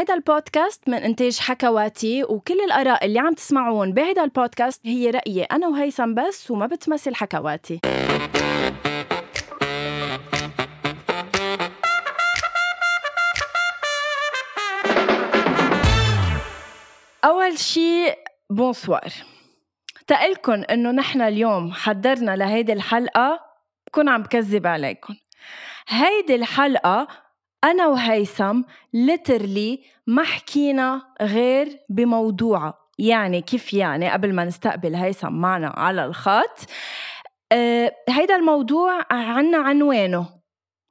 هيدا البودكاست من إنتاج حكواتي وكل الآراء اللي عم تسمعون بهيدا البودكاست هي رأيي أنا وهيثم بس وما بتمثل حكواتي. أول شي بونسوار تقلكن إنه نحن اليوم حضرنا لهيدي الحلقة بكون عم بكذب عليكم هيدي الحلقة أنا وهيثم literally ما حكينا غير بموضوعها يعني كيف يعني؟ قبل ما نستقبل هيثم معنا على الخط. أه هيدا الموضوع عنا عنوانه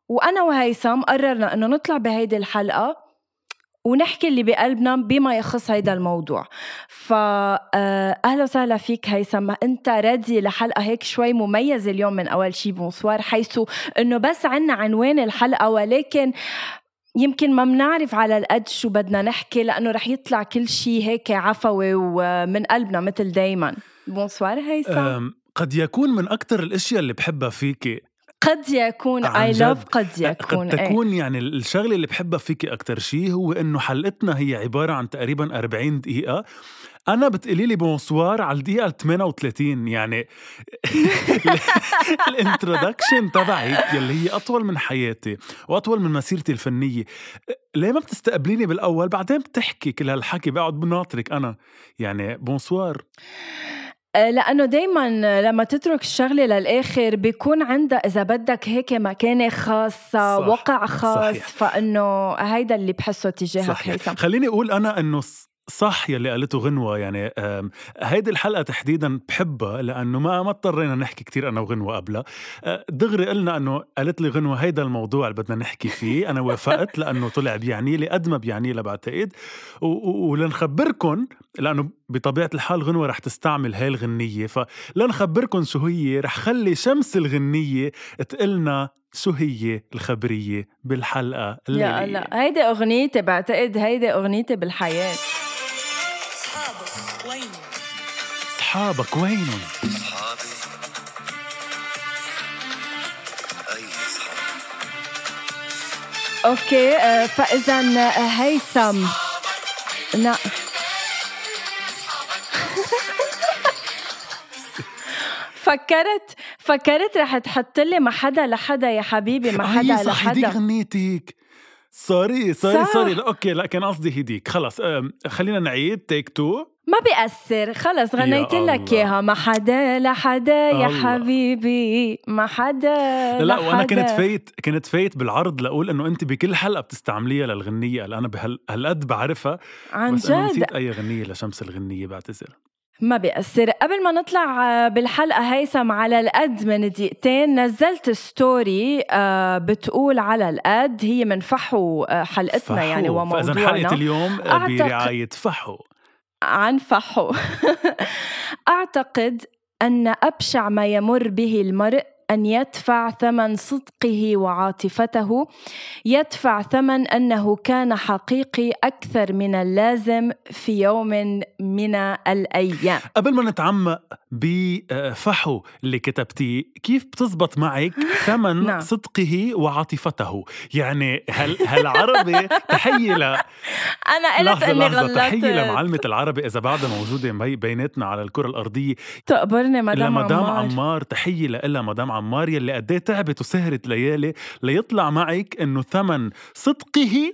وأنا وهيثم قررنا إنه نطلع بهيدي الحلقة ونحكي اللي بقلبنا بما يخص هيدا الموضوع. فأهلا وسهلا فيك هيثم. أنت ردي لحلقة هيك شوي مميزة اليوم من أول شي؟ bonsoir هيثم أنه بس عنا عنوان الحلقة ولكن يمكن ما بنعرف على القد شو بدنا نحكي لأنه رح يطلع كل شي هيك عفوي ومن قلبنا مثل دايما. Bonsoir هيثم. قد يكون من أكثر الأشياء اللي بحبها فيكي قد يكون I love قد يكون قد تكون إيه. يعني الشغلة اللي بحبها فيك أكثر شيء هو إنه حلقتنا هي عبارة عن تقريبا 40 دقيقة. أنا بتقولي لي bonsoir على الدقيقة 38 يعني ال introduction تبعك يلي هي أطول من حياتي وأطول من مسيرتي الفنية. ليه ما بتستقبليني بالأول؟ بعدين بتحكي كل هالحكي بقعد بناطرك أنا. يعني bonsoir آه، لأنه دايما لما تترك الشغلة للآخر بيكون عندها إذا بدك هيك مكانة خاصة صح. وقع خاص صحيح. فإنه هيدا اللي بحسه تجاهك هيثم خليني أقول أنا إنه صح يلي قالته غنوة يعني هيدي الحلقة تحديدا بحبها لأنه ما ما اضطرينا نحكي كتير أنا وغنوة قبلها. أه، دغري قلنا أنه قالت لي غنوة هيدا الموضوع اللي بدنا نحكي فيه أنا وافقت لأنه طلع بيعني لي قد ما بيعني لها بعتقد ولنخبركم لأنه بطبيعة الحال غنوة رح تستعمل هاي الغنية فلنخبركم شو هي رح خلي شمس الغنية تقلنا شو هي الخبرية بالحلقة الليلية يا الله هيدي أغنيتي بعتقد هيدي أغنيتي بالحياة. أصحابك وينهم؟ أصحابي. أي أصحاب؟ okay آه، فإذا آه، هيثم. لا فكرت فكرت رح تحط لي ما حدا لحدا يا حبيبي ما حدا لحدا. صح هديك غنيتك sorry sorry sorry okay لا كان قصدي هديك خلص خلينا نعيد. Take two ما بيأثر. خلص غنيت لك إياها. ما حدا لحدا يا حبيبي. ما حدا لا لا وأنا كنت فايت كنت فايت بالعرض لأقول إنه أنت بكل حلقة بتستعمليها للغنية اللي أنا بهالقد بعرفها. عن بس جد؟ نسيت أي غنية لشمس الغنية بعتذر. ما بيأثر. قبل ما نطلع بالحلقة هيثم على القد من دقيقتين نزلت story آه، بتقول على القد هي من فحوى آه، حلقتنا فحوى. يعني وموضوعنا. فإذا حلقة اليوم برعاية فحو. عن فحو أعتقد أن أبشع ما يمر به المرء أن يدفع ثمن صدقه وعاطفته يدفع ثمن أنه كان حقيقي أكثر من اللازم في يوم من الأيام. قبل ما نتعمق بفحو اللي كتبتيه كيف بتزبط معك ثمن نعم. صدقه وعاطفته؟ يعني هل هالعربي تحية ل أنا قلت إني غلطت. تحية لمعلمة العربي إذا بعدها موجودة بيناتنا على الكرة الأرضية. تقبرني مدام عمار. عمار. تحية لها مدام عمار يلي قد إيه تعبت وسهرت ليالي ليطلع معك إنه ثمن صدقه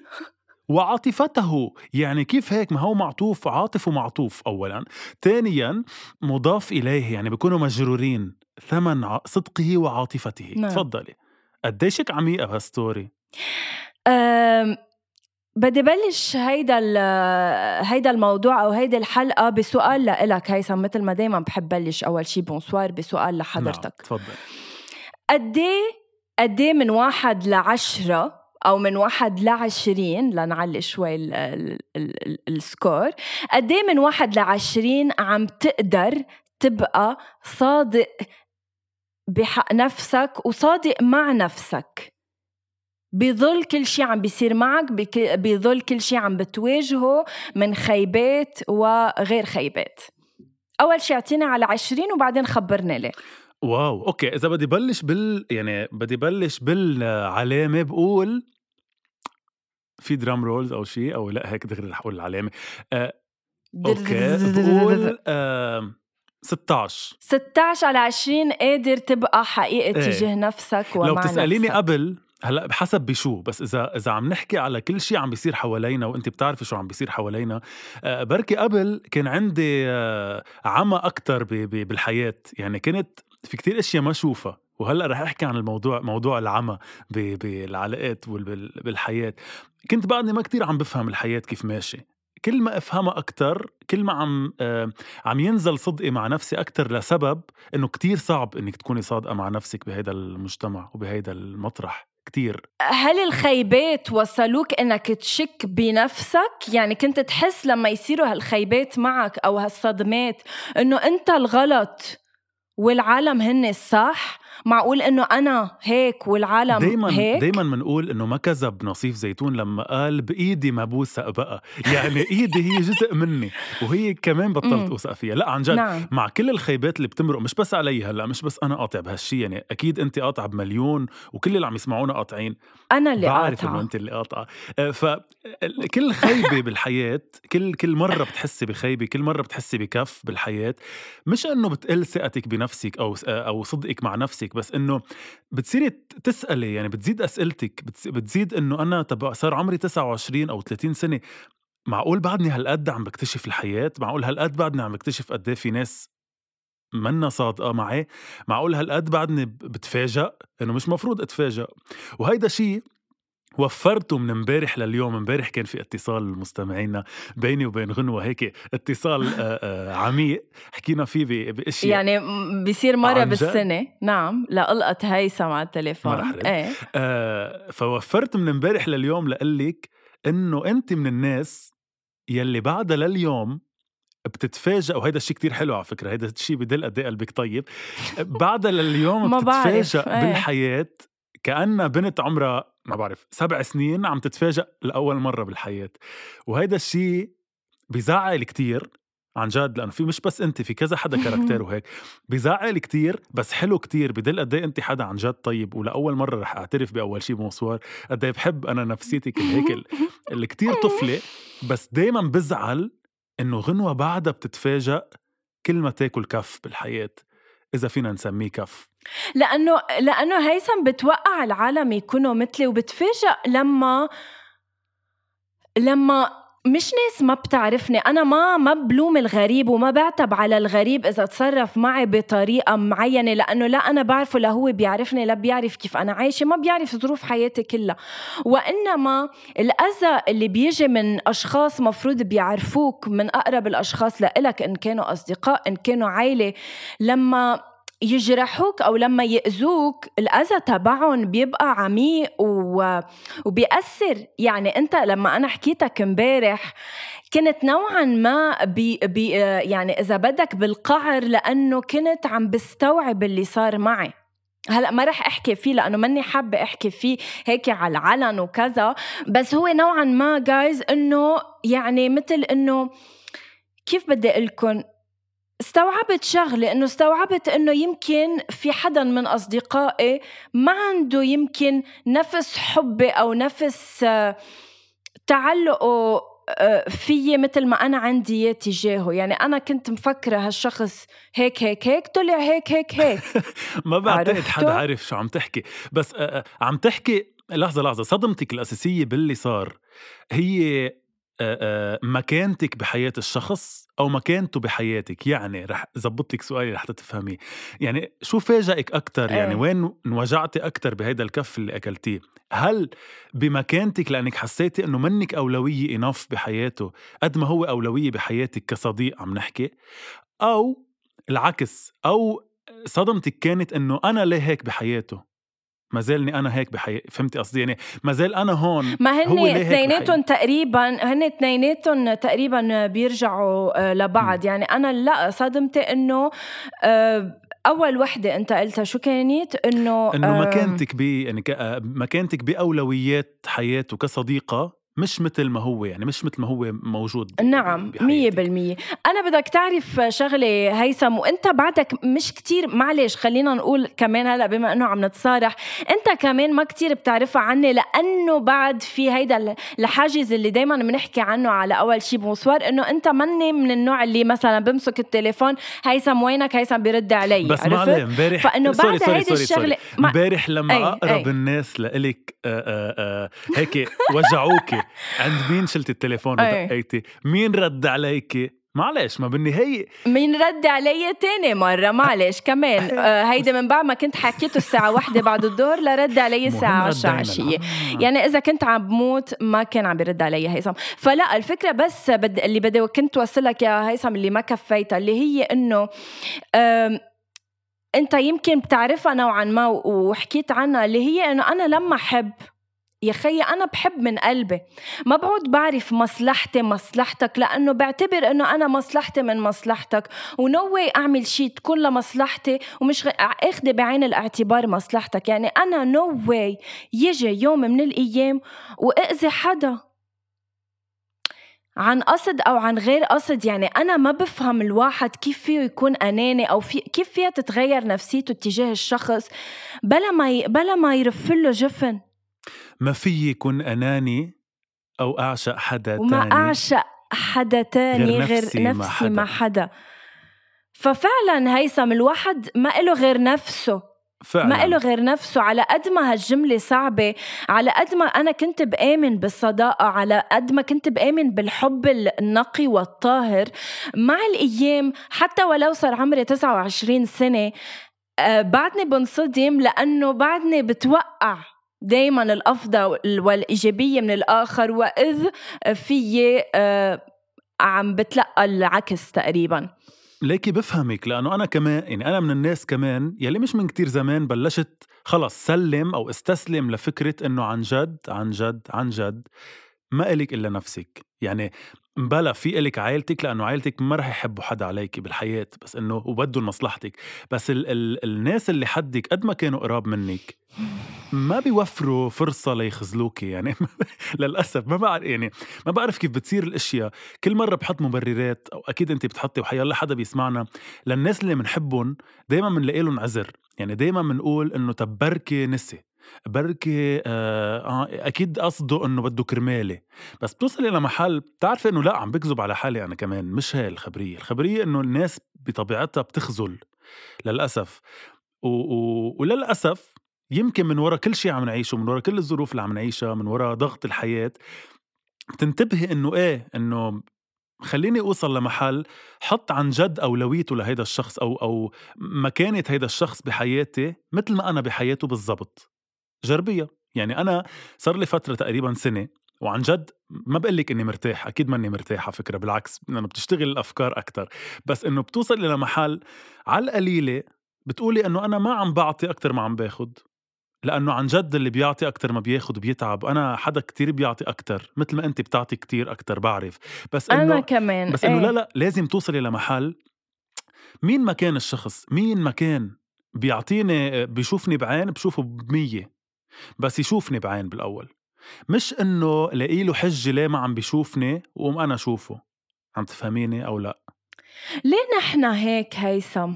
وعاطفته. يعني كيف هيك؟ ما هو معطوف عاطف ومعطوف أولا. ثانيا مضاف إليه يعني بيكونوا مجرورين ثمن صدقه وعاطفته. نعم. تفضلي. قديشك عميقة بهال story أم بدي بلش هيدا هيدا الموضوع أو هيدي الحلقة بسؤال لإلك هيثم مثل ما دائما بحب بلش أول شيء bonsoir بسؤال لحضرتك. نعم. تفضل. قد قد من واحد لعشرة أو من واحد لعشرين لنعلي شوي ال score. قد من واحد لعشرين عم تقدر تبقى صادق بحق نفسك وصادق مع نفسك. بظل كل شيء عم بيصير معك بظل كل شيء عم بتواجهه من خيبات وغير خيبات. أول شيء اعطيني على عشرين وبعدين خبرني ليه. wow okay إذا بدي بلش بال يعني بدي بلش بالعلامة بقول في drum rolls أو شيء أو لأ هيك دغري رح أقول العلامة آه أوكي بقول آه 16 16 على 20 قادر تبقى حقيقي إيه. تجاه نفسك ومع لو بتسأليني نفسك. قبل هلأ بحسب بشو بس إذا إذا عم نحكي على كل شيء عم بيصير حوالينا وانت بتعرفي شو عم بيصير حوالينا آه، بركي قبل كان عندي آه، عمى أكثر بالحياة يعني كنت في كتير أشياء ما شوفها وهلأ رح أحكي عن الموضوع موضوع العمى بالعلاقات وبالحياه كنت بعدني ما كتير عم بفهم الحياة كيف ماشي. كل ما أفهمها أكثر كل ما عم آه، عم ينزل صدقي مع نفسي أكثر لسبب إنه كتير صعب إنك تكوني صادقة مع نفسك بهيدا المجتمع وبهيدا المطرح. كتير. هل الخيبات وصلوك إنك تشك بنفسك؟ يعني كنت تحس لما يصيروا هالخيبات معك أو هالصدمات إنه أنت الغلط والعالم هن الصح معقول إنه أنا هيك والعالم دايما هيك؟ دايما بنقول إنه ما كذب نصيف زيتون لما قال بإيدي ما بوثق بقى. يعني إيدي هي جزء مني وهي كمان بطلت. اوثق فيها. لا عن جد نعم. مع كل الخيبات اللي بتمرق مش بس علي هلأ مش بس أنا قاطع بهالشي. يعني أكيد انت قاطعة بمليون وكل اللي عم يسمعونا قاطعين. أنا اللي بعرف إنه قاطعه انت اللي قاطعة. آه، فكل خيبة بالحياة كل كل مرة بتحسي بخيبة كل مرة بتحسي بكف بالحياة مش إنه بتقل ثقتك بنفسك أو أو صدقك مع نفسك بس إنه بتصيري تسألي يعني بتزيد أسئلتك بتز- بتزيد إنه أنا تبع صار عمري 29 أو 30 سنة معقول بعدني هالقد عم بكتشف الحياة؟ معقول هالقد بعدني عم بكتشف قد إيه في ناس منا صادقة معي؟ معقول هالقد بعدني ب- بتفاجأ؟ إنه مش مفروض أتفاجأ. وهيدا شيء وفرته من امبارح لليوم امبارح كان في اتصال مستمعينا بيني وبين غنوة هيك اتصال آه، آه، عميق حكينا فيه بأشياء يعني م- بيصير مرة عن جد؟ بالسنة نعم لقلقة هيثم على التليفون. إيه آه فوفرت من امبارح لليوم لقلك إنه أنت من الناس يلي بعدها لليوم بتتفاجئ وهيدا الشيء كتير حلو على فكرة هيدا الشيء بدل قد إيه قلبك طيب بعدها لليوم بتتفاجئ إيه. بالحياة كأنها بنت عمرها ما بعرف سبع سنين عم تتفاجئ لأول مرة بالحياة. وهيدا الشيء بزعل كتير عن جد لأنه في مش بس أنت في كذا حدا كاركتير وهيك. بزعل كتير بس حلو كتير بدل قد إيه أنت حدا عن جد طيب. ولأول مرة رح أعترف بأول شيء بمصوار قد إيه بحب أنا نفسيتك هيك ال- اللي كتير طفلة. بس دايما بزعل إنه غنوة بعدها بتتفاجئ كل ما تاكل كف بالحياة. إذا فينا نسميه كف. لأنه لأنه هيثم بتوقع العالم يكونوا مثلي وبتفاجئ لما لما مش ناس ما بتعرفني. أنا ما ما بلوم الغريب وما بعتب على الغريب إذا تصرف معي بطريقة معينة لأنه لا أنا بعرفه لا هو بيعرفني لا بيعرف كيف أنا عايشة ما بيعرف ظروف حياتي كلها. وإنما الأذى اللي بيجي من أشخاص مفروض بيعرفوك من أقرب الأشخاص لإلك إن كانوا أصدقاء إن كانوا عائله لما يجرحوك أو لما يأذوك الأذى تبعهم بيبقى عميق و... وبيأثر. يعني أنت لما أنا حكيتك امبارح كنت نوعا ما بي بي يعني إذا بدك بالقعر لأنه كنت عم بستوعب اللي صار معي. هلأ ما رح أحكي فيه لأنه ماني حابة أحكي فيه هيك على العلن وكذا. بس هو نوعا ما جايز إنه يعني مثل إنه كيف بدي أقول لكم؟ استوعبت شغلة إنه استوعبت إنه يمكن في حدا من أصدقائي ما عنده يمكن نفس حبي أو نفس آه، تعلقه آه، فيي مثل ما أنا عندي إياه تجاهه. يعني أنا كنت مفكرة هالشخص هيك هيك هيك طلع هيك هيك هيك. ما بعتقد؟ حدا عارف شو عم تحكي. بس آه، عم تحكي لحظة لحظة صدمتك الأساسية باللي صار هي مكانتك بحياة الشخص أو مكانته بحياتك. يعني رح زبط لك سؤالي رح تفهميه. يعني شو فاجئك أكتر؟ يعني إيه. وين انوجعتي أكتر بهيدا الكف اللي أكلتيه؟ هل بمكانتك لأنك حسيتي أنه منك أولوية إناف بحياته قد ما هو أولوية بحياتك كصديق عم نحكي؟ أو العكس أو صدمتك كانت إنه أنا ليه هيك بحياته؟ ما زالني أنا هيك بحياتي فهمتي قصدي؟ يعني ما زال أنا هون ما هن اثنيناتهم تقريبا هن اثنيناتهم تقريبا بيرجعوا آه، لبعض. يعني أنا لا صدمتي إنه آه، أول وحدة أنت قلتها شو كانت؟ إنه إنه آه، مكانتك ب يعني آه، مكانتك باولويات حياته كصديقة مش مثل ما هو يعني مش مثل ما هو موجود نعم. مية بالمية أنا بدك تعرف شغلة هيثم وأنت بعدك مش كتير معلش خلينا نقول كمان هلأ بما أنه عم نتصارح أنت كمان ما كتير بتعرفها عني لأنه بعد في هيدا ال- الحاجز اللي دايما بنحكي عنه على أول شي بونسوار أنه أنت مني من النوع اللي مثلا بمسك التليفون هيثم وينك هيثم بيرد علي بس ما؟ عليه امبارح فأنه سوري بعد سوري هيدي سوري سوري. الشغلة ما- امبارح لما أي، أقرب أي. الناس لإلك آه، آه، آه، هيك وجعوكي عند مين شلتي التليفون. ودقيتي مين رد عليكي معلش ما بالنهاية مين رد علي تاني مرة معلش كمان آه هيدا من بعد ما كنت حكيته الساعة واحدة بعد الظهر لرد علي الساعة 10 ردينا. عشية آه. يعني إذا كنت عم بموت ما كان عم بيرد علي هيثم فلا الفكرة بس بد... اللي بدي كنت وصلك يا هيثم اللي ما كفيتها اللي هي إنه أنت يمكن بتعرفها نوعا ما وحكيت عنها اللي هي إنه أنا لما أحب يا خيي أنا بحب من قلبي. ما بعود بعرف مصلحتي مصلحتك لأنه بعتبر إنه أنا مصلحتي من مصلحتك. و no way أعمل شيء تكون لمصلحتي ومش غ... أخذ بعين الاعتبار مصلحتك. يعني أنا no way يجي يوم من الأيام وأذي حدا. عن قصد أو عن غير قصد يعني أنا ما بفهم الواحد كيف فيه يكون أناني أو في كيف فيها تتغير نفسيته تجاه الشخص بلا ما ي... بلا ما يرف له جفن. ما في يكون أناني أو أعشق حدا وما تاني أعشق حدا تاني غير غير نفسي نفسي, مع نفسي حدا. مع حدا. ففعلا هيثم الواحد ما إله غير نفسه. فعلا. ما إله غير نفسه. على قد ما هالجملة صعبة على قد ما أنا كنت بآمن بالصداقة على قد ما كنت بآمن بالحب النقي والطاهر مع الأيام حتى ولو صار عمري 29 سنة آه، بعدني بنصدم لأنه بعدني بتوقع. دايما الأفضل والإيجابية من الآخر وإذ في آه، عم بتلقى العكس تقريبا. ليكي بفهمك لأنه أنا كمان يعني أنا من الناس كمان يلي مش من كتير زمان بلشت خلص سلم أو استسلم لفكرة إنه عن جد عن جد عن جد ما إلك إلا نفسك. يعني بلا في إلك عائلتك لأنه عائلتك ما رح يحبوا حدا عليك بالحياة بس إنه وبدوا لمصلحتك بس ال ال الناس اللي حدك قد ما كانوا قراب منك ما بيوفروا فرصة ليخذلوكي يعني للأسف ما بعرف يعني ما بعرف كيف بتصير الأشياء. كل مرة بحط مبررات أو أكيد انت بتحطي وحيا الله حدا بيسمعنا للناس اللي بنحبهم دائما بنلاقي لهم عذر. يعني دائما بنقول إنه طب بركي نسي. بركي آه, آه أكيد قصده إنه بده كرمالي. بس بتوصل إلى محل بتعرفي إنه لأ عم بكذب على حالي أنا كمان مش هاي الخبرية. الخبرية إنه الناس بطبيعتها بتخذل للأسف. و... و... وللأسف يمكن من ورا كل شيء عم نعيشه من ورا كل الظروف اللي عم نعيشها من ورا ضغط الحياة بتنتبهي إنه إيه إنه خليني أوصل لمحل حط عن جد أولويته لهيدا الشخص أو أو مكانة هيدا الشخص بحياتي مثل ما أنا بحياته بالضبط. جربيها يعني أنا صار لي فترة تقريبا سنة وعن جد ما بقول لك إني مرتاح أكيد ماني مرتاح على فكرة بالعكس انه بتشتغل الأفكار أكثر بس إنه بتوصل إلى محل على القليلة بتقولي إنه أنا ما عم بعطي أكثر ما عم باخد لأنه عن جد اللي بيعطي أكثر ما بياخد بيتعب. أنا حدا كتير بيعطي أكثر مثل ما انت بتعطي كتير أكثر بعرف. بس أنا انه كمان بس إنه إيه. لا لا لازم توصلي لمحل مين مكان الشخص مين مكان بيعطيني بيشوفني بعين بشوفه بمية. بس يشوفني بعين بالأول. مش إنه لاقي له حجة ليه ما عم بيشوفني وقوم أنا أشوفه. عم تفهميني أو لأ؟ ليه نحن هيك هيثم؟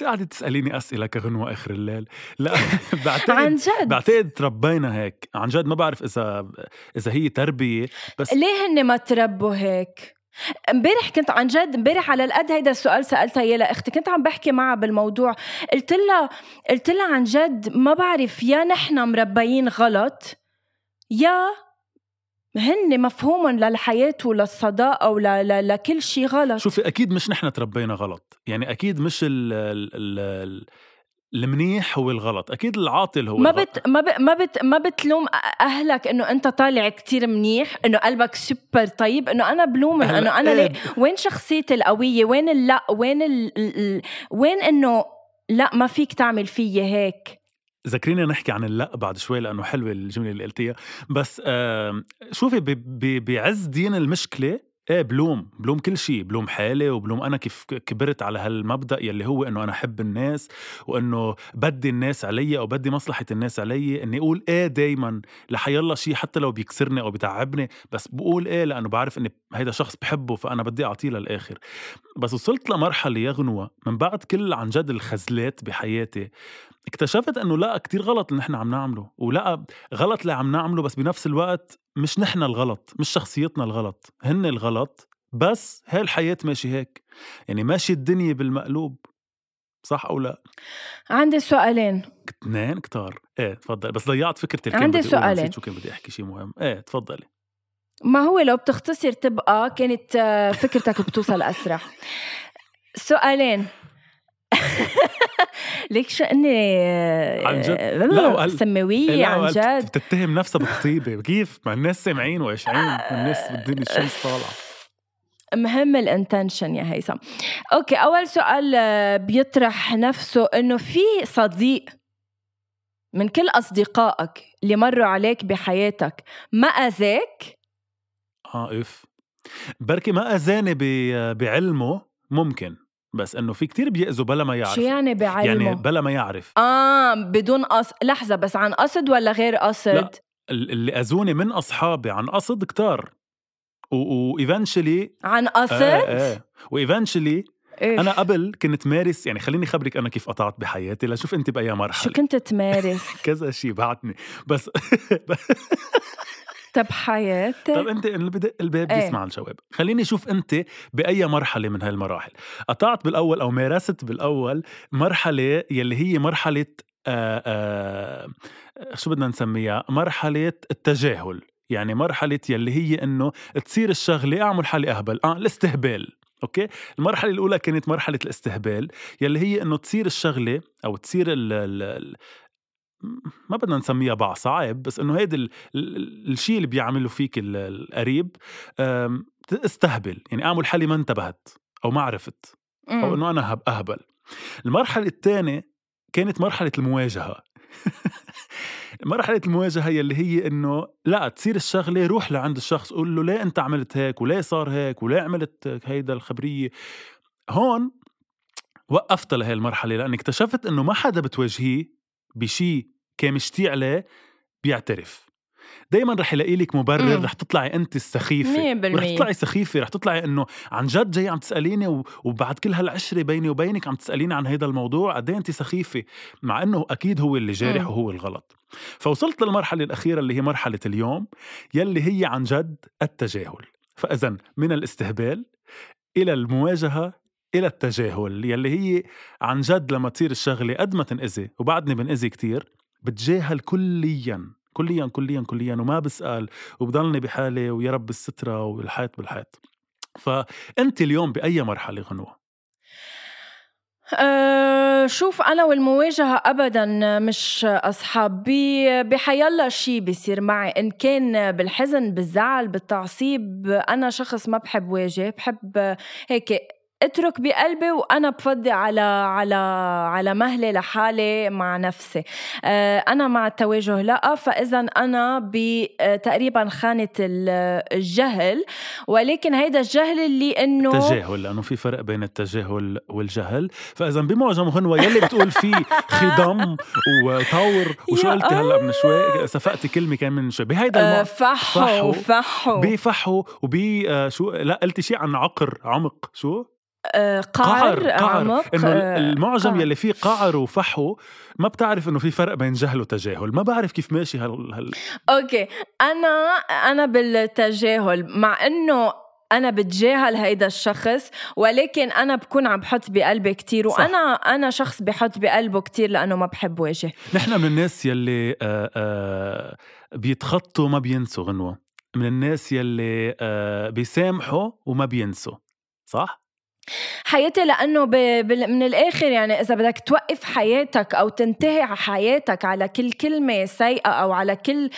قاعدة تسأليني أسئلة كغنوة آخر الليل. لا بعتقد عن جد؟ بعتقد تربينا هيك. عن جد ما بعرف إذا إذا هي تربية بس ليه هن ما تربوا هيك؟ امبارح كنت عن جد امبارح على القد هيدا السؤال سالتها اياه لاختي كنت عم بحكي معها بالموضوع. قلت لها قلت لها عن جد ما بعرف يا نحن مربيين غلط يا هن مفهومهم للحياة وللصداقة ولكل شيء غلط. شوفي أكيد مش نحن تربينا غلط. يعني أكيد مش ال ال ال المنيح هو الغلط. أكيد العاطل هو ما الغلط. بت ما ب... ما بت ما بتلوم أهلك إنه أنت طالع كتير منيح إنه قلبك سوبر طيب إنه أنا بلومن هلا إنه أنا إيه، ليه وين شخصيتي القوية؟ وين اللا وين ال... ال... وين إنه لا ما فيك تعمل فيي هيك؟ ذكرينا نحكي عن اللا بعد شوي لأنه حلوة الجملة اللي قلتيها. بس آه شوفي ب- ب- بعز دين المشكلة إيه بلوم بلوم كل شيء بلوم حالي وبلوم أنا كيف كبرت على هالمبدأ يلي هو إنه أنا أحب الناس وإنه بدي الناس علي أو بدي مصلحة الناس علي إني أقول إيه دايما لحيالله شيء حتى لو بيكسرني أو بتعبني بس بقول إيه لأنه بعرف إني هيدا شخص بحبه فأنا بدي أعطيه للآخر. بس وصلت لمرحلة يا غنوه من بعد كل عن جد الخزلات بحياتي. اكتشفت إنه لأ كتير غلط اللي نحن عم نعمله ولأ غلط اللي عم نعمله بس بنفس الوقت مش نحن الغلط مش شخصيتنا الغلط هن الغلط بس هاي الحياة ماشي هيك. يعني ماشي الدنيا بالمقلوب صح أو لأ؟ عندي سؤالين. اثنين كتار. إيه تفضل. بس ضيعت فكرتي عندي سؤالين. نسيت شو كان بدي أحكي شيء مهم. إيه تفضلي. ما هو لو بتختصر تبقى كانت آه، فكرتك بتوصل أسرع. سؤالين. ليك شو إني عن جد؟ آه، لا، سماوية لا، عن جد. بتتهم نفسها بالطيبة. كيف؟ ما الناس سامعين وقاشعين والناس بالدنيا الشمس طالعة. مهم ال intention يا هيثم. Okay أول سؤال آه، بيطرح نفسه إنه في صديق من كل أصدقائك اللي مروا عليك بحياتك ما آذاك؟ آه إف. بركي ما آذاني ب- بعلمه ممكن. بس إنه في كتير بيأذوا بلا ما يعرف. شو يعني بعلمه؟ يعني بلا ما يعرف. آه بدون قصد لحظة بس عن قصد ولا غير قصد؟ لا. ال- اللي أذوني من أصحابي عن قصد كتار. و eventually عن قصد؟ آه آه. و eventually إيه. أنا قبل كنت مارس يعني خليني خبرك أنا كيف قطعت بحياتي لشوف أنت بأي شو مرحله كنت تمارس؟ كذا شيء بعتني. بس طب حياتي طب أنت الباب. بيسمع الجواب. خليني أشوف أنت بأي مرحلة من هالمراحل. قطعت بالأول أو مارست بالأول مرحلة يلي هي مرحلة آآ آآ شو بدنا نسميها؟ مرحلة التجاهل. يعني مرحلة يلي هي إنه تصير الشغلة أعمل حالي أهبل. آه الاستهبال. أوكي؟ المرحلة الأولى كانت مرحلة الاستهبال يلي هي إنه تصير الشغلة أو تصير ال ال ما بدنا نسميها بعصا عيب بس إنه هيدا ال- ال- الشيء اللي بيعمله فيك ال- القريب استهبل. يعني أعمل حالي ما انتبهت أو ما عرفت أو مم. إنه أنا هب- أهبل. المرحلة الثانية كانت مرحلة المواجهة. مرحلة المواجهة يلي هي إنه لا تصير الشغلة روح لعند الشخص قول له ليه أنت عملت هيك وليه صار هيك وليه عملت هيدا الخبرية؟ هون وقفت لهي المرحلة لأني اكتشفت إنه ما حدا بتواجهيه بشي كان مشتي عليه بيعترف. دايما رح يلاقي لك مبرر مم. رح تطلعي انت السخيفة. رح تطلعي سخيفة رح تطلعي إنه عن جد جاي عم تسأليني وبعد كل هالعشرة بيني وبينك عم تسأليني عن هذا الموضوع قد انت سخيفة؟ مع إنه أكيد هو اللي جارح مم. وهو الغلط. فوصلت للمرحلة الأخيرة اللي هي مرحلة اليوم يلي هي عن جد التجاهل. فاذا من الاستهبال إلى المواجهة إلى التجاهل يلي هي عن جد لما تصير الشغلة قد ما تنأذي وبعدني بنأذي كتير بتجاهل كليا كليا كليا كليا وما بسأل وبضلني بحالي ويا رب السترة والحيط بالحيط فأنت اليوم بأي مرحلة غنوة؟ أه شوف أنا والمواجهة أبدا مش أصحاب. بي- بحيالله شي بيصير معي. إن كان بالحزن بالزعل بالتعصيب أنا شخص ما بحب واجه بحب هيك اترك بقلبي وأنا بفضي على على على مهلي لحالي مع نفسي. أه أنا مع التواجه لا فاذا أنا بتقريبا خانة ال- الجهل. ولكن هيدا الجهل اللي إنه تجاهل لأنه في فرق بين التجاهل والجهل. فإذا بمعجم غنوة يلي بتقول فيه خضم وطور وشو قلتي هلأ من شوي؟ سفقتي كلمة كان من شوي. بهيدا آه، المع... فحوا فحوا. فحوا بفحو وبي آه، شو؟ لا قلتي شيء عن عقر عمق شو؟ آه، قعر عمق إنه آه، المعجم قعر. يلي فيه قعر وفحو ما بتعرف إنه في فرق بين جهل وتجاهل ما بعرف كيف ماشي هال, هال... أوكي أنا أنا بالتجاهل مع إنه أنا بتجاهل هيدا الشخص ولكن أنا بكون عم بحط بقلبي كتير صح. وأنا أنا شخص بحط بقلبه كتير لأنه ما بحب واجه نحن من الناس يلي آه بيتخطوا ما بينسوا غنوة من الناس يلي بيسامحوا وما بينسوا صح؟ حياتي لأنه ب... بال- من الآخر يعني إذا بدك توقف حياتك أو تنتهي حياتك على كل كلمة سيئه أو على كل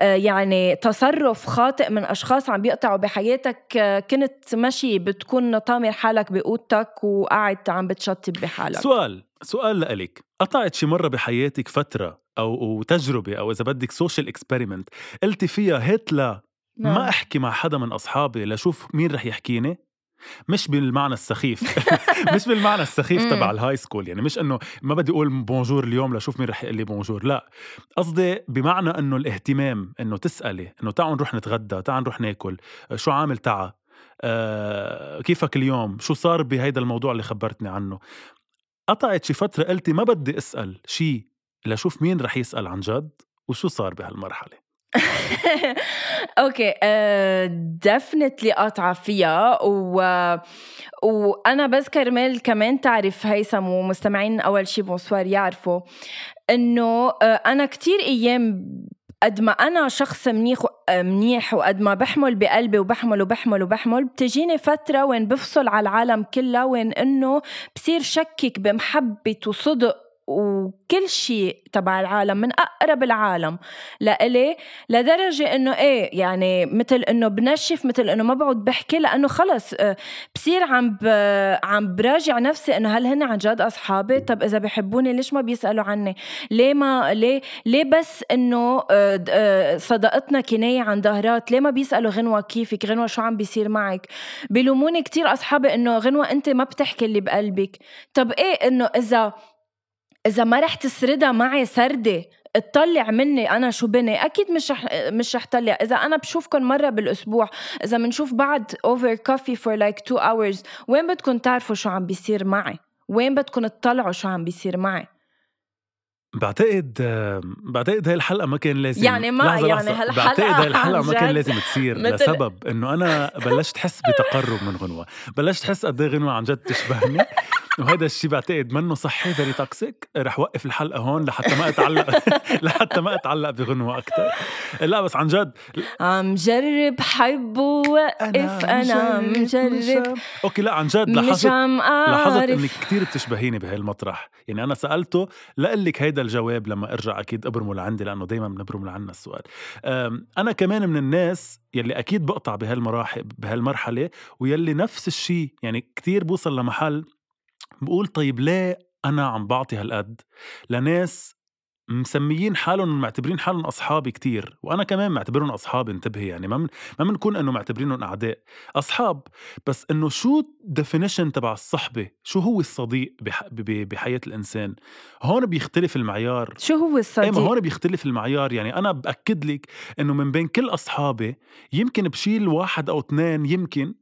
يعني تصرف خاطئ من أشخاص عم بيقطعوا بحياتك كنت ماشي بتكون طامر حالك بأوضتك وقاعد عم بتشطب بحالك. سؤال سؤال لإلك. قطعت شي مرة بحياتك فترة أو أو تجربة أو إذا بدك social experiment قلتي فيها هات لا؟ نعم. ما أحكي مع حدا من أصحابي لشوف مين رح يحكيني؟ مش بالمعنى السخيف. مش بالمعنى السخيف. تبع ال high school يعني مش إنه ما بدي أقول bonjour اليوم لشوف مين رح يقول لي bonjour لا. قصدي بمعنى إنه الاهتمام إنه تسألي إنه تعالوا نروح نتغدى تعالوا نروح ناكل. شو عامل تعا؟ آه كيفك اليوم؟ شو صار بهيدا الموضوع اللي خبرتني عنه؟ قطعت شي فترة قلتي ما بدي أسأل شي لشوف مين رح يسأل عن جد وشو صار بهالمرحلة؟ okay definitely قاطعه فيها و وأنا بس كرمال كمان تعرف هيثم ومستمعين أول شي bonsoir يعرفوا إنه آه، أنا كتير أيام قد ما أنا شخص منيح منيح وقد ما بحمل بقلبي وبحمل وبحمل وبحمل بتجيني فترة وين بفصل على العالم كلها وين إنه بصير شكك بمحبة وصدق وكل شيء تبع العالم من أقرب العالم لإلي لدرجة إنه إيه يعني مثل إنه بنشف مثل إنه ما بقعد بحكي لأنه خلص آه، بصير عم. عم براجع نفسي إنه هل هن عن جد أصحابي؟ طب إذا بحبوني ليش ما بيسألوا عني؟ ليه ما ليه ليه بس إنه آه، آه، صداقتنا كناية عن ظهرات؟ ليه ما بيسألوا غنوة كيفك؟ غنوة شو عم بيصير معك؟ بيلوموني كتير أصحابي إنه غنوة أنت ما بتحكي اللي بقلبك. طب إيه إنه إذا إذا ما رح تسردها معي سردة اطلع مني أنا شو بني. أكيد مش رح مش رح طلع. إذا أنا بشوفكم مرة بالأسبوع إذا بنشوف بعض over coffee for like two hours وين بدكم تعرفوا شو عم بيصير معي؟ وين بدكم تطلعوا شو عم بيصير معي؟ بعتقد بعتقد هاي الحلقة ما كان لازم. يعني ما- لحظة يعني لحظة. هالحلقة بعتقد هاي عن الحلقة ما كان لازم تصير لسبب إنه أنا بلشت احس بتقرب من غنوة. بلشت احس قد إيه غنوة عن جد تشبهني. وهذا الشيء بعتقد منه صحي very toxic رح وقف الحلقة هون لحتى ما أتعلق لحتى ما أتعلق بغنوة أكثر لا بس عن جد عم جرب حب ووقف أنا مجرب okay لا عن جد لاحظت عم لاحظت إنك كتير بتشبهيني بهالمطرح. يعني أنا سألته لقلك هيدا الجواب لما أرجع أكيد ابرمه لعندي لأنه دايما بنبرم لعنا السؤال. أنا كمان من الناس يلي أكيد بقطع بهالمراحل بهالمرحلة ويلي نفس الشيء يعني كتير بوصل لمحل بقول طيب ليه أنا عم بعطي هالقد؟ لناس مسميين حالهم معتبرين حالهم أصحابي كتير وأنا كمان معتبرهم اصحابي انتبهي يعني ما من ما بنكون إنه معتبرينهم أعداء أصحاب. بس إنه شو الديفينيشن تبع الصحبة؟ شو هو الصديق بح... ب- بحياة الإنسان؟ هون بيختلف المعيار. شو هو إيه ما الصديق؟ هون بيختلف المعيار. يعني أنا بأكد لك إنه من بين كل أصحابي يمكن بشيل واحد أو اثنين يمكن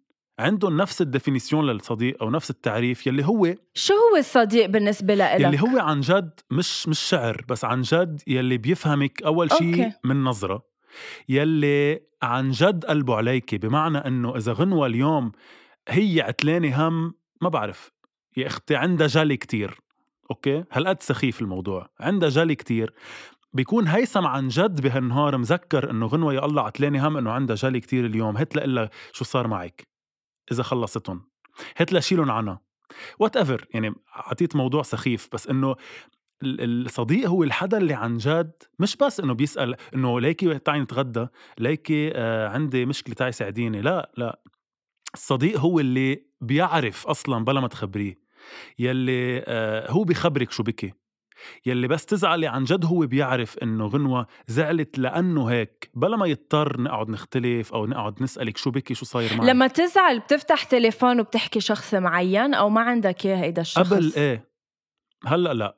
عندهم نفس ال définition للصديق أو نفس التعريف يلي هو شو هو الصديق بالنسبة لإلك؟ يلي هو عن جد مش مش شعر بس عن جد يلي بيفهمك أول شيء. من نظرة يلي عن جد قلبه عليك بمعنى إنه إذا غنوة اليوم هي عتلانه هم ما بعرف يا أختي عندها جلي كتير. okay؟ هالقد سخيف الموضوع. عندها جلي كتير. بيكون هيثم عن جد بهالنهار مذكر إنه غنوة يا الله عتلانه هم إنه عندها جلي كتير اليوم. هات لها شو صار معك؟ إذا خلصتهم. هات لها شيلهم عنها. whatever يعني عطيت موضوع سخيف بس إنه ال- الصديق هو الحدا اللي عن جد مش بس إنه بيسأل إنه ليكي تعي نتغدى ليكي آه عندي مشكلة تعي ساعديني. لا لا. الصديق هو اللي بيعرف أصلا بلا ما تخبريه. يلي آه هو بيخبرك شو بكي يلي بس تزعلي عن جد هو بيعرف إنه غنوة زعلت لأنه هيك بلا ما يضطر نقعد نختلف أو نقعد نسألك شو بكي شو صاير معك. لما تزعل بتفتح تليفون وبتحكي شخص معين أو ما عندك إياه هيدا الشخص؟ قبل إيه؟ هلأ لا.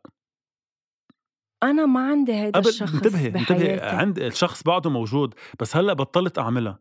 أنا ما عندي هيدا قبل الشخص انتبهي انتبهي عند الشخص بعده موجود بس هلأ بطلت أعملها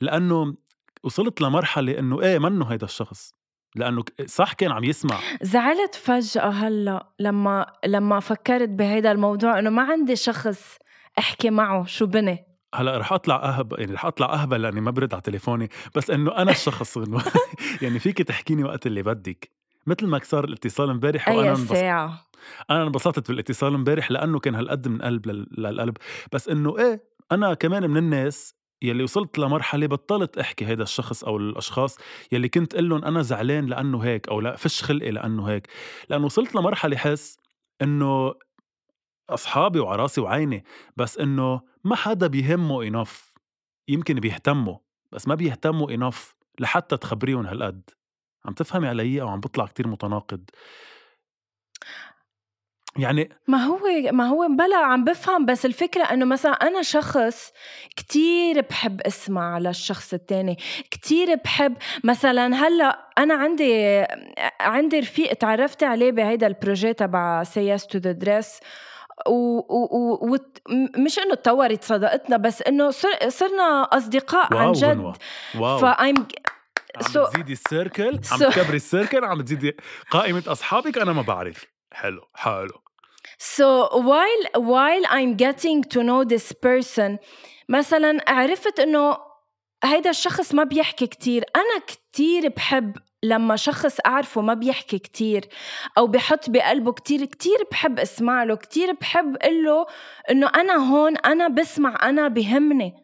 لأنه وصلت لمرحلة إنه إيه منه هيدا الشخص. لأنه صح كان عم يسمع. زعلت فجأة هلأ لما لما فكرت بهيدا الموضوع إنه ما عندي شخص أحكي معه شو بني. هلأ رح أطلع أهب يعني رح أطلع أهبل لأني ما برد على تليفوني بس إنه أنا الشخص غنوة يعني فيك تحكيني وقت اللي بدك. مثل ما صار الاتصال امبارح وأنا انبسطت ساعة. أنا انبسطت بالاتصال امبارح لأنه كان هالقد من قلب لل- للقلب. بس إنه إيه أنا كمان من الناس يلي وصلت لمرحلة بطلت أحكي هيدا الشخص أو الأشخاص يلي كنت أقول لهم أنا زعلان لأنه هيك أو لا فش خلقي لأنه هيك. لأنه وصلت لمرحلة حس إنه أصحابي وعراسي وعيني بس إنه ما حدا بيهمه انف يمكن بيهتموا بس ما بيهتموا انف لحتى تخبريهم هالقد. عم تفهمي علي أو عم بطلع كتير متناقض. يعني ما هو ما هو بلا عم بفهم بس الفكرة إنه مثلا أنا شخص كتير بحب أسمع للشخص التاني كتير بحب مثلا هلأ أنا عندي عندي رفيق تعرفت عليه بهيدا ال projet تبع say yes to the dress ومش إنه تطورت صداقتنا بس إنه صر صرنا أصدقاء عن wow جد. غنوة. wow. فاهم عم So- تزيدي ال circle عم So- تكبري السيركل عم تزيدي قائمة أصحابك أنا ما بعرف. حلو حلو. So while while I'm getting to know this person مثلا عرفت إنه هيدا الشخص ما بيحكي كتير. أنا كتير بحب لما شخص أعرفه ما بيحكي كتير أو بحط بقلبه كتير كتير بحب أسمع له كتير بحب أقول له إنه أنا هون أنا بسمع أنا بهمني.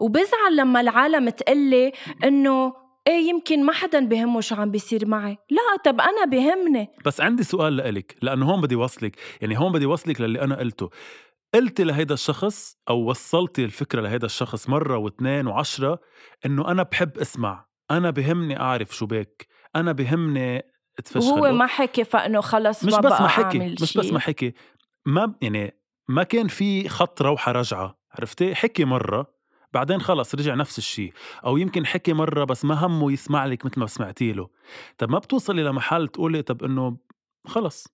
وبزعل لما العالم تقلي إنه إيه يمكن ما حدا بهمه شو عم بيصير معي. لا طب أنا بهمني. بس عندي سؤال لإلك لأنه هون بدي وصلك. يعني هون بدي وصلك للي أنا قلته. قلتي لهيدا الشخص أو وصلتي الفكرة لهيدا الشخص مرة واثنين وعشرة إنه أنا بحب أسمع. أنا بهمني أعرف شو بك أنا بهمني اتفشخل وهو ما حكي فإنه خلص مش ما بس بقى ما حكي مش. بس ما حكي. ما يعني ما كان في خط روحة رجعة عرفتي؟ حكي مرة. بعدين خلص رجع نفس الشيء. أو يمكن حكي مرة بس ما همه يسمع لك مثل ما سمعتي له. طب ما بتوصلي لمحل تقولي طب إنه خلص.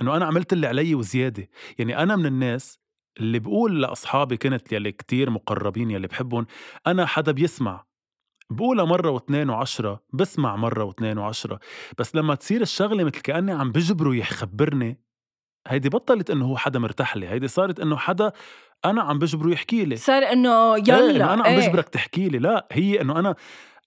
إنه أنا عملت اللي علي وزيادة. يعني أنا من الناس اللي بقول لأصحابي كنت يلي كتير مقربين يلي بحبهم أنا حدا بيسمع. بقولها مرة واثنين وعشرة بسمع مرة واثنين وعشرة. بس لما تصير الشغلة مثل كأني عم بجبره يخبرني هيدي بطلت إنه هو حدا مرتاح لي. هيدي صارت إنه حدا أنا عم بجبره يحكي لي. صار إنه يلا. إنه أنا عم إيه. بجبرك تحكي لي. لا هي إنه أنا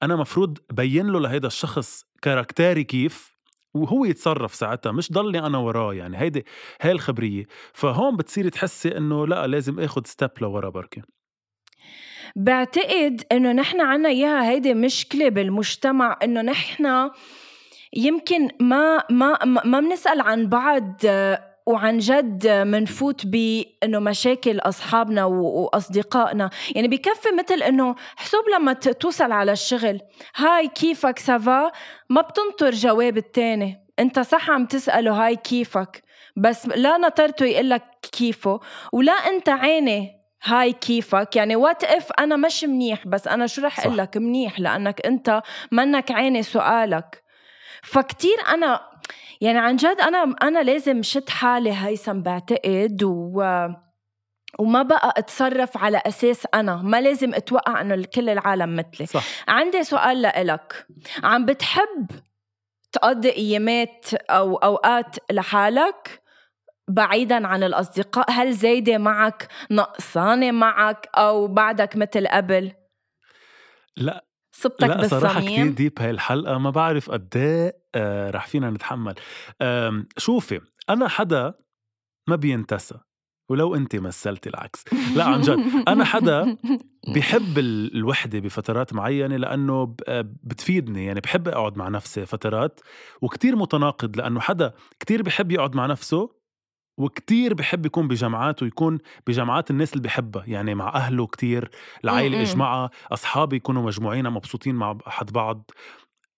أنا مفروض بين له لهيدا الشخص caractère ي كيف وهو يتصرف ساعتها مش ضلني أنا وراه يعني. هيدي هاي الخبرية. فهون بتصيري تحسي إنه لا لازم آخذ step لورا بركي بعتقد إنه نحن عنا إياها هيدي مشكلة بالمجتمع إنه نحن يمكن ما ما ما بنسأل عن بعض وعن جد منفوت بإنه مشاكل أصحابنا وأصدقائنا. يعني بكفي مثل إنه حسب لما توصل على الشغل hi كيفك ça va؟ ما بتنطر جواب التاني. أنت صح عم تسأله hi كيفك بس لا نطرته يقلك كيفه ولا أنت عيني hi كيفك. يعني what if أنا مش منيح بس أنا شو رح. أقول لك؟ منيح لأنك أنت منك عيني سؤالك. فكتير أنا يعني عن جد أنا أنا لازم شد حالي هيثم بعتقد و وما بقى أتصرف على أساس أنا ما لازم أتوقع إنه كل العالم مثلي. صح. عندي سؤال لإلك. عم بتحب تقضي أيامات أو أوقات لحالك بعيدا عن الأصدقاء؟ هل زايدة معك؟ نقصانة معك؟ أو بعدك مثل قبل؟ لا. صبتك لا صراحة كتير ديب هاي الحلقة ما بعرف قد إيه آه رح فينا نتحمل. شوفي أنا حدا ما بينتسى ولو أنت مثلتي العكس. لا عن جد أنا حدا بحب ال- الوحدة بفترات معينة لأنه ب- آه، بتفيدني. يعني بحب أقعد مع نفسي فترات وكتير متناقض لأنه حدا كتير بحب يقعد مع نفسه وكتير بحب يكون بجمعات ويكون بجمعات الناس اللي بحبها يعني مع أهله كتير العائلة. اجمعها أصحابي يكونوا مجموعين مبسوطين مع حد بعض.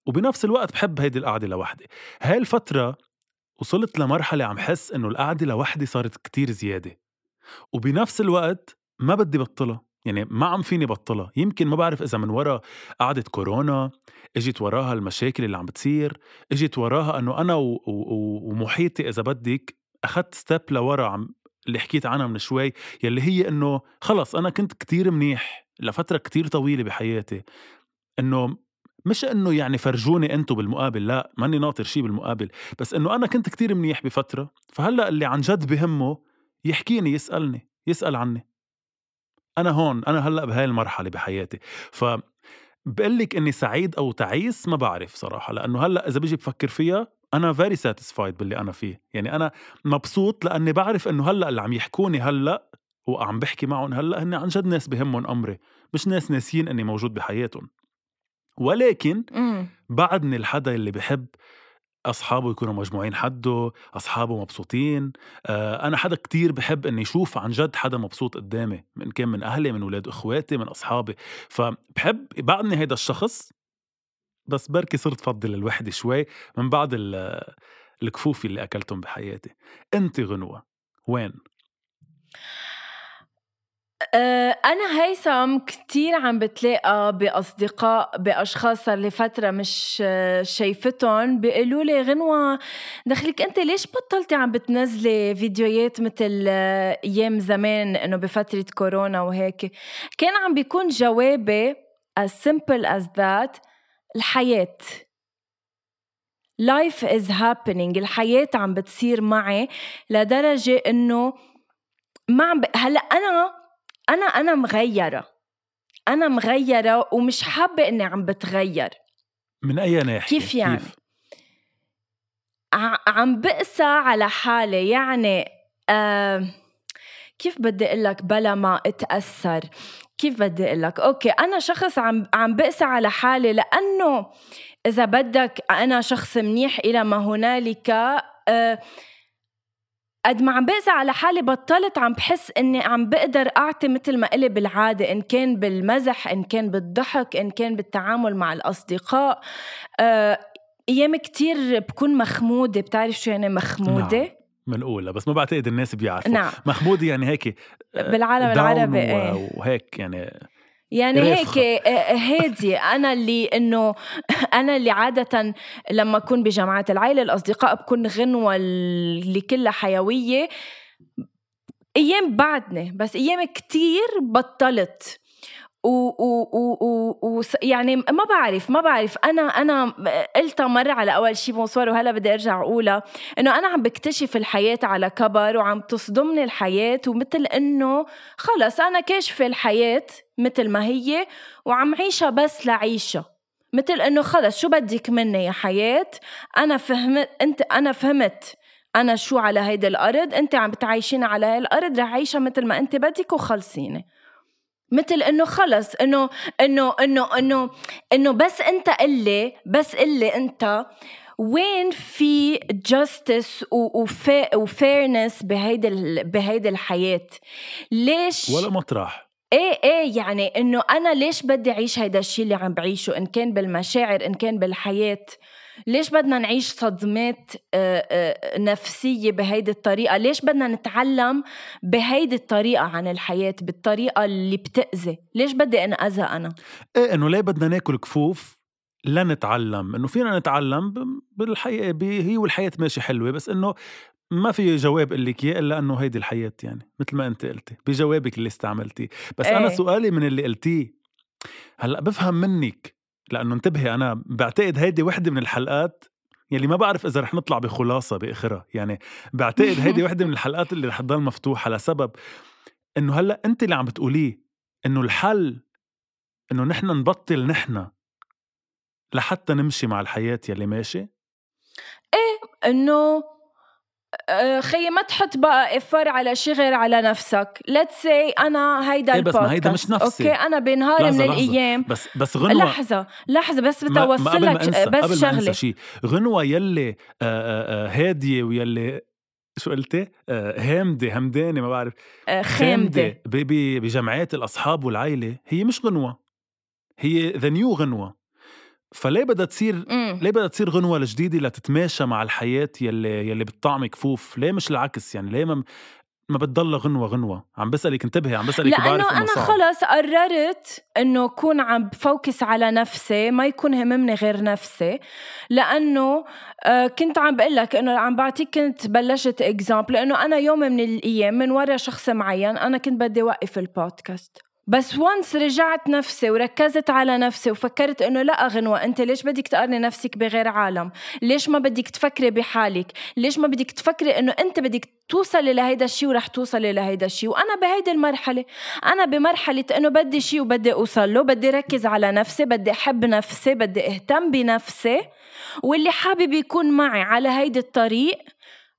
وبنفس الوقت بحب هيدي القعدة لوحدي. هاي الفترة وصلت لمرحلة عم حس إنه القعدة لوحدي صارت كتير زيادة. وبنفس الوقت ما بدي بطلها يعني ما عم فيني بطلها. يمكن ما بعرف إذا من ورا قعدة كورونا إجت وراها المشاكل اللي عم بتصير إجت وراها إنه أنا و- و- ومحيطي إذا بدك اخذت ستيب لورا عم اللي حكيت عنها من شوي يلي هي إنه خلص أنا كنت كتير منيح لفترة كتير طويلة بحياتي. إنه مش إنه يعني فرجوني أنتو بالمقابل لا ماني ناطر شي بالمقابل بس إنه أنا كنت كتير منيح بفترة. فهلأ اللي عن جد بهمه يحكيني يسألني يسأل عني. أنا هون أنا هلأ بهاي المرحلة بحياتي. ف بقول لك إني سعيد أو تعيس ما بعرف صراحة لأنه هلأ إذا بيجي بفكر فيها أنا فيري ساتيسفايد باللي أنا فيه. يعني أنا مبسوط لأني بعرف إنه هلأ اللي عم يحكوني هلأ وعم بحكي معهم هلأ هن عن جد ناس بهمهم أمري. مش ناس ناسيين إني موجود بحياتهم. ولكن مم. بعدني الحدا اللي بحب أصحابه يكونوا مجموعين حده أصحابه مبسوطين. آه، أنا حدا كتير بحب أني أشوف عن جد حدا مبسوط قدامي من كان من أهلي من ولاد إخواتي من أصحابي. فبحب بعدني هيدا الشخص بس بركي صرت فضل الوحدة شوي من بعد ال- الكفوف اللي أكلتهم بحياتي. أنت غنوة وين؟ أنا هيثم كتير عم بتلاقى بأصدقاء بأشخاص صار فترة مش شايفتهم بيقولوا لي غنوة دخلك أنت ليش بطلتي عم بتنزلي فيديوهات مثل أيام زمان إنه بفترة كورونا وهيك؟ كان عم بيكون جوابي as simple as that الحياة. Life is happening. الحياة عم بتصير معي لدرجة إنه ما عم ب... هلأ أنا أنا أنا مغيرة. أنا مغيرة ومش حابة إني عم بتغير. من أي ناحية؟ كيف يعني؟ ع- عم بقسى على حالي. يعني آه كيف بدي أقول لك بلا ما أتأثر؟ كيف بدي أقول لك؟ أوكي أنا شخص عم عم بقسى على حالي لأنه إذا بدك أنا شخص منيح إلى ما هنالك آه قد ما عم بقسى على حالي بطلت عم بحس إني عم بقدر أعطي مثل ما قلي بالعادة إن كان بالمزح إن كان بالضحك إن كان بالتعامل مع الأصدقاء. آه أيام كتير بكون مخمودة بتعرف شو يعني مخمودة؟ نعم. منقولة بس ما بعتقد الناس بيعرفوا. نعم. محمود يعني هيك آه، بالعالم العربي إيه. وهيك يعني يعني رافقة. هيك آه، هادي. أنا اللي إنه أنا اللي عادة لما أكون بجماعات العائلة الأصدقاء بكون غنوة اللي كلها حيوية. أيام بعدني بس أيام كتير بطلت. و, و, و, و, و يعني ما بعرف ما بعرف. أنا أنا قلتها مرة على أول شي بونسوار وهلأ بدي أرجع أقولها إنه أنا عم بكتشف الحياة على كبر وعم تصدمني الحياة ومثل إنه خلص أنا كاشفة الحياة مثل ما هي وعم عيشها بس لعيشها. مثل إنه خلص شو بدك مني يا حياة؟ أنا فهمت أنت أنا فهمت أنا شو على هيدي الأرض أنت عم بتعيشيني على هاي الأرض رح عيشها مثل ما أنت بدك وخلصيني. مثل إنه خلص إنه إنه إنه إنه إنه بس أنت قلي بس قلي أنت وين في justice و fairness بهيدي بهيدي الحياة؟ ليش؟ ولا مطرح. إيه إيه يعني إنه أنا ليش بدي أعيش هيدا الشيء اللي عم بعيشه؟ إن كان بالمشاعر إن كان بالحياة. ليش بدنا نعيش صدمات آه، آه، نفسية بهيدي الطريقة؟ ليش بدنا نتعلم بهيدي الطريقة عن الحياة بالطريقة اللي بتأذي؟ ليش بدي انأذى أنا؟ إيه إنه ليه بدنا ناكل كفوف لنتعلم؟ إنه فينا نتعلم ب- بالحياة ب- هي والحياة ماشي حلوة بس إنه ما في جواب اللي اياه إلا إنه هيدي الحياة يعني مثل ما أنت قلتي بجوابك اللي استعملتيه. بس إيه. أنا سؤالي من اللي قلتيه هلأ بفهم منك لأنه انتبهي أنا بعتقد هيدي وحدة من الحلقات يلي ما بعرف إذا رح نطلع بخلاصة بآخرها. يعني بعتقد هيدي وحدة من الحلقات اللي رح تضل مفتوحة لسبب إنه هلأ انت اللي عم بتقوليه إنه الحل إنه نحن نبطل نحن لحتى نمشي مع الحياة يلي ماشي؟ إنه آه، خيي ما تحط بقى افر على شي غير على نفسك let's say أنا هيدا إيه بس ما هيدا. مش نفسي. أوكي أنا بنهار من لحظة. الأيام بس بس غنوة لحظة لحظة بس بدي اوصل لك بس قبل أنسى شيء غنوة يلي آه، آه، آه، هادية ويلي شو قلتي؟ آه، هامدة همدانة ما بعرف آه، خامدة ب- ب- بجمعيات الأصحاب والعيلة هي مش غنوة هي ذا نيو غنوة فليه بدها تصير مم. ليه بدها تصير غنوة الجديدة لتتماشى مع الحياة يلي يلي بتطعم كفوف؟ ليه مش العكس يعني؟ ليه ما ما بتضل غنوة غنوة؟ عم بسألك انتبهي عم بسألك لأنه انه أنا صعب خلص قررت إنه اكون عم بفوكس على نفسي ما يكون هممني غير نفسي لأنه آه، كنت عم بقول لك إنه عم بعطيك كنت بلشت example لأنه أنا يوم من الأيام من ورا شخص معين أنا كنت بدي اوقف البودكاست. بس once رجعت نفسي وركزت على نفسي وفكرت إنه لا غنوة أنت ليش بدك تقارني نفسك بغير عالم؟ ليش ما بدك تفكري بحالك؟ ليش ما بدك تفكري إنه أنت بدك توصلي لهيدا الشيء ورح توصلي لهيدا الشيء؟ وأنا بهيدي المرحلة أنا بمرحلة إنه بدي شيء وبدي أوصل له بدي ركز على نفسي بدي أحب نفسي بدي أهتم بنفسي واللي حابب يكون معي على هيدي الطريق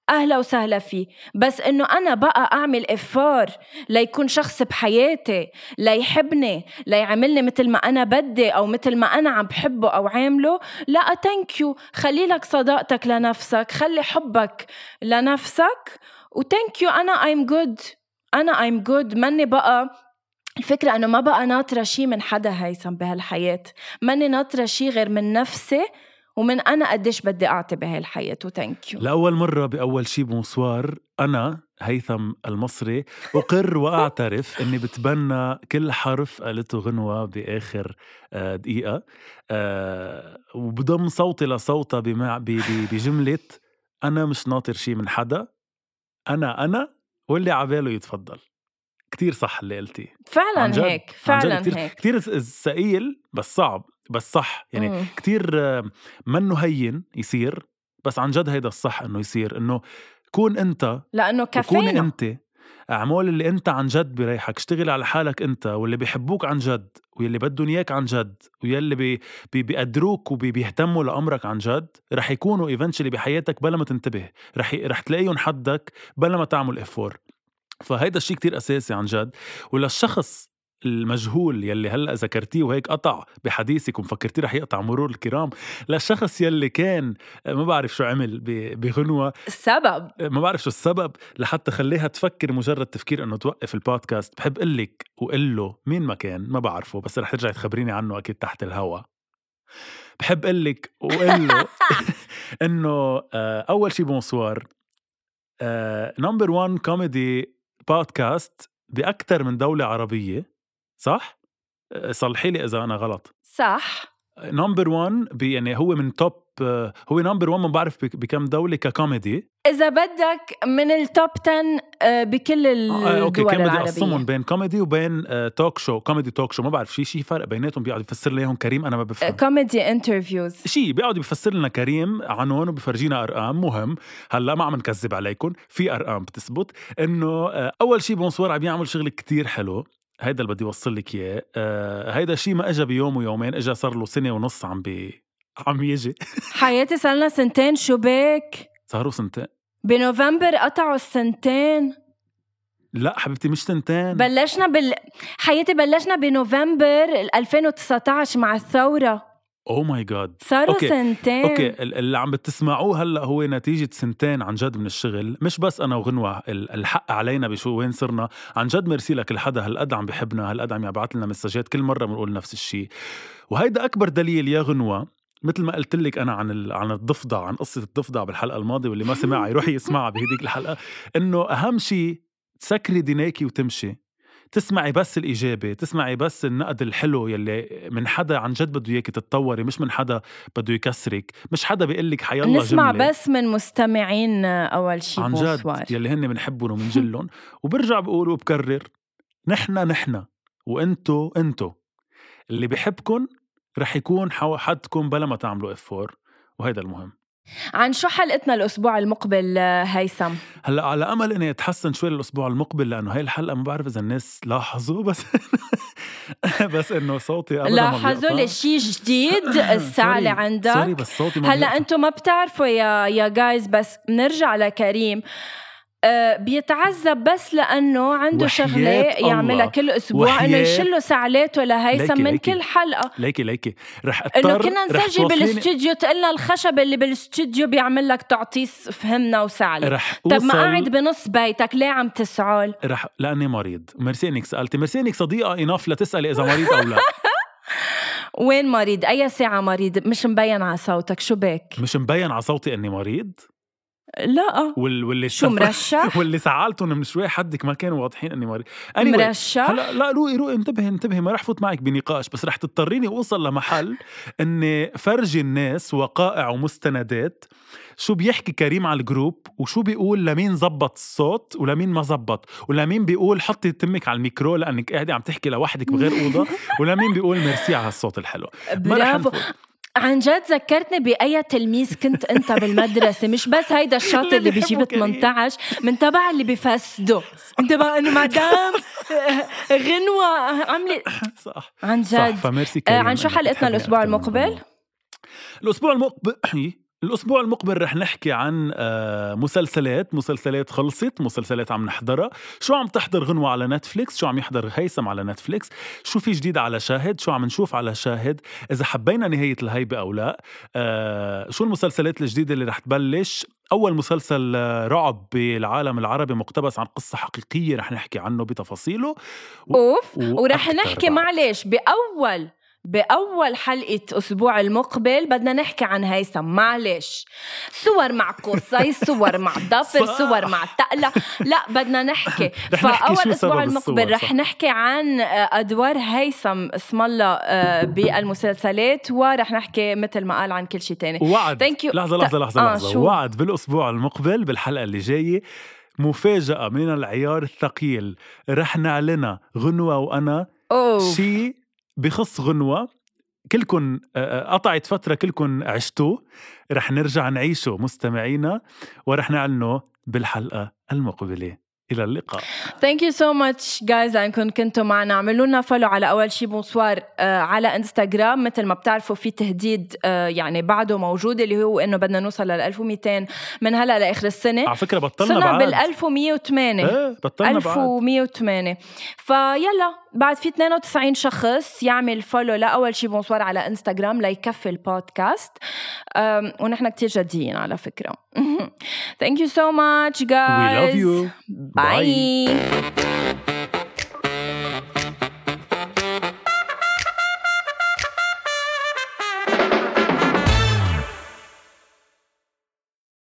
أهلا وسهلا فيه. بس إنه أنا بقى أعمل effort ليكون شخص بحياتي ليحبني ليعملني مثل ما أنا بدي أو مثل ما أنا عم بحبه أو عامله لا ثانك يو خلي لك صداقتك لنفسك خلي حبك لنفسك و thank you أنا I'm good أنا I'm good ماني بقى الفكرة إنه ما بقى ناطرة شي من حدا هيثم بهالحياة. ماني ناطرة شي غير من نفسي ومن أنا قديش بدي أعطي بهاي الحياة و thank you لأول مرة بأول شي bonsoir أنا هيثم المصري أقر وأعترف أني بتبنى كل حرف قالته غنوة بآخر آه، دقيقة آه، وبضم صوتي لصوتها بجملة أنا مش ناطر شي من حدا أنا أنا واللي عباله يتفضل. كتير صح اللي قلتيه. فعلا. هيك فعلا هيك. كتير ثقيل بس صعب. بس صح. يعني مم. كتير منه هين يصير بس عن جد هيدا الصح إنه يصير إنه كون أنت لأنه كفينا. أنت أعمال اللي أنت عن جد بريحك اشتغل على حالك أنت واللي بيحبوك عن جد واللي بدهم إياك عن جد واللي بي بي بيقدروك وبيهتموا لأمرك عن جد رح يكونوا eventually بحياتك بلا ما تنتبه رح ي- رح تلاقيهم حدك بلا ما تعمل افور فهيدا الشيء كتير أساسي عن جد. وللشخص المجهول يلي هلأ ذكرتيه وهيك قطع بحديثك ومفكرتيه رح يقطع مرور الكرام. للشخص يلي كان ما بعرف شو عمل ب- بغنوة. السبب. ما بعرف شو السبب لحتى خليها تفكر مجرد تفكير إنه توقف البودكاست. بحب أقول لك وقل له مين ما كان ما بعرفه بس رح ترجعي تخبريني عنه أكيد تحت الهوا. بحب أقول لك وقل له إنه آه، أول شي bonsoir number 1 comedy podcast بأكثر من دولة عربية. صح؟ آه، صلحي لي إذا أنا غلط. صح. number 1 يعني هو من top آه، هو number 1 ما بعرف بك- بكم دولة ككوميدي. إذا بدك من ال top 10 آه، بكل آه okay الدول كان بدي اقسمهم بين كوميدي وبين talk show comedy talk show ما بعرف شي شي فرق بيناتهم بيقعد يفسر لي إياهم كريم أنا ما بفهم. comedy interviews شي بيقعد بيفسر لنا كريم عنون وبفرجينا أرقام مهم. هلأ ما عم نكذب عليكم في أرقام بتثبت إنه أول شي bonsoir عم يعمل شغل كتير حلو. هيدا اللي بدي أوصل لك إياه. آه، هيدا شي ما اجى بيوم ويومين اجى صار له سنة ونص عم بي عم يجي. حياتي صار لنا سنتين شو بك؟ صاروا سنتين. بنوفمبر قطعوا السنتين. لا حبيبتي مش سنتين. بلشنا بال حياتي بلشنا بنوفمبر 2019 مع الثورة. oh my God صاروا okay. سنتين. okay ال- اللي عم بتسمعوه هلأ هو نتيجة سنتين عن جد من الشغل. مش بس أنا وغنوة ال- الحق علينا بشو وين صرنا. عن جد ميرسي لك الحدا هالقد عم بحبنا هالقد عم يبعث لنا messages كل مرة بنقول نفس الشيء وهيدا أكبر دليل يا غنوة مثل ما قلت لك أنا عن عن الضفدع عن قصة الضفدع بالحلقة الماضية واللي ما سمعها يروح يسمعها بهديك الحلقة إنه أهم شيء تسكري دينيكي وتمشي. تسمعي بس الإجابة تسمعي بس النقد الحلو يلي من حدا عن جد بده إياكي تتطوري مش من حدا بده يكسرك مش حدا بيقول لك حيالله نسمع جملة. بس من مستمعين أول شي عن جد يلي هن بنحبهم وبنجلهم وبرجع بقول وبكرر نحنا نحنا وأنتو أنتو. اللي بحبكن رح يكون حدكم بلا ما تعملوا افور وهيدا المهم. عن شو حلقتنا الأسبوع المقبل آه، هيثم هلأ على أمل إني أتحسن شوي الأسبوع المقبل لأنه هاي الحلقة ما بعرف إذا الناس لاحظوا بس بس إنه صوتي أبداً ما لاحظوا. لي شي جديد اللي سوري- عندك سوري بس صوتي هلأ. أنتم ما بتعرفوا يا يا جايز بس بنرجع لكريم بيتعذب بس لأنه عنده شغلة يعملها. كل أسبوع إنه يشلوا سعلاته لهيثم من. كل حلقة. ليكي ليكي. رح إنه اضطر كنا رح نسجل بالاستوديو تقلنا الخشب اللي بالاستوديو بيعمل لك تعطيس فهمنا وسعلة. رح طب ما قاعد بنص بيتك ليه عم تسعل؟ رح لأني مريض. ميرسي انك سألتي. ميرسي انك صديقة اناف لتسألي إذا مريض أو لا. وين مريض؟ أي ساعة مريض؟ مش مبين على صوتك. شو بك؟ مش مبين على صوتي إني مريض. لا. وال واللي شو مرشح؟ واللي سعالتهم من شوي حدك ما كانوا واضحين إني مريض anyway, مرشح؟ هلا لا روقي روقي انتبهي انتبهي ما رح فوت معك بنقاش بس رح تضطريني أوصل لمحل اني فرجي الناس وقائع ومستندات شو بيحكي كريم على الجروب وشو بيقول لمين زبط الصوت ولمين ما زبط ولمين بيقول حطي تمك على الميكرو لأنك قاعدة عم تحكي لوحدك بغير أوضة ولمين بيقول ميرسي على الصوت الحلو. ما رح برافو. عن جد ذكرتني بأي تلميذ كنت أنت بالمدرسة مش بس هيدا الشاطر اللي بيجيب بيحبوا كريم. 18 من تبع اللي بيفسدوا انت بقى انه مدام غنوة عملي صح عن صح جد فميرسي آه، عن شو حلقتنا الأسبوع المقبل؟ غنوة. الأسبوع المقبل الأسبوع المقبل رح نحكي عن آه، مسلسلات مسلسلات خلصت مسلسلات عم نحضرها. شو عم تحضر غنوة على نتفليكس؟ شو عم يحضر هيثم على نتفليكس؟ شو في جديد على شاهد؟ شو عم نشوف على شاهد؟ إذا حبينا نهاية الهيبة أو لا آه، شو المسلسلات الجديدة اللي رح تبلش؟ أول مسلسل آه، رعب بالعالم العربي مقتبس عن قصة حقيقية رح نحكي عنه بتفاصيله. و- ورح وأكتر نحكي. معلش بأول بأول حلقة أسبوع المقبل بدنا نحكي عن هيثم معلش صور مع قصي صور مع ضفر. صور مع تقلة لا بدنا نحكي فأول أسبوع المقبل رح. نحكي عن آه، أدوار هيثم اسم الله آه، بالمسلسلات ورح نحكي مثل ما قال عن كل شيء تاني وعد. لحظة لحظة لحظة, آه، لحظة. شو؟ وعد بالأسبوع المقبل بالحلقة اللي جاية مفاجأة من العيار الثقيل رح نعلنها غنوة وأنا. شيء بخص غنوة كلكن آه، قطعت فترة كلكن عشتوه رح نرجع نعيشه مستمعينا ورح نعلنه بالحلقة المقبلة. إلى اللقاء. thank you so much guys لانكم كنتوا معنا. اعملوا لنا follow على أول شي bonsoir آه على انستغرام مثل ما بتعرفوا في تهديد آه يعني بعده موجود اللي هو إنه بدنا نوصل لل 1200 من هلأ لآخر السنة. على فكرة بطلنا صرنا بال 1108 إيه بطلنا بعد. 1108 فيلا بعد في 92 شخص يعمل follow لاول شي bonsoir على انستغرام ليكفي البودكاست. ونحن كتير جديين على فكرة. thank you so much We love guys you. bye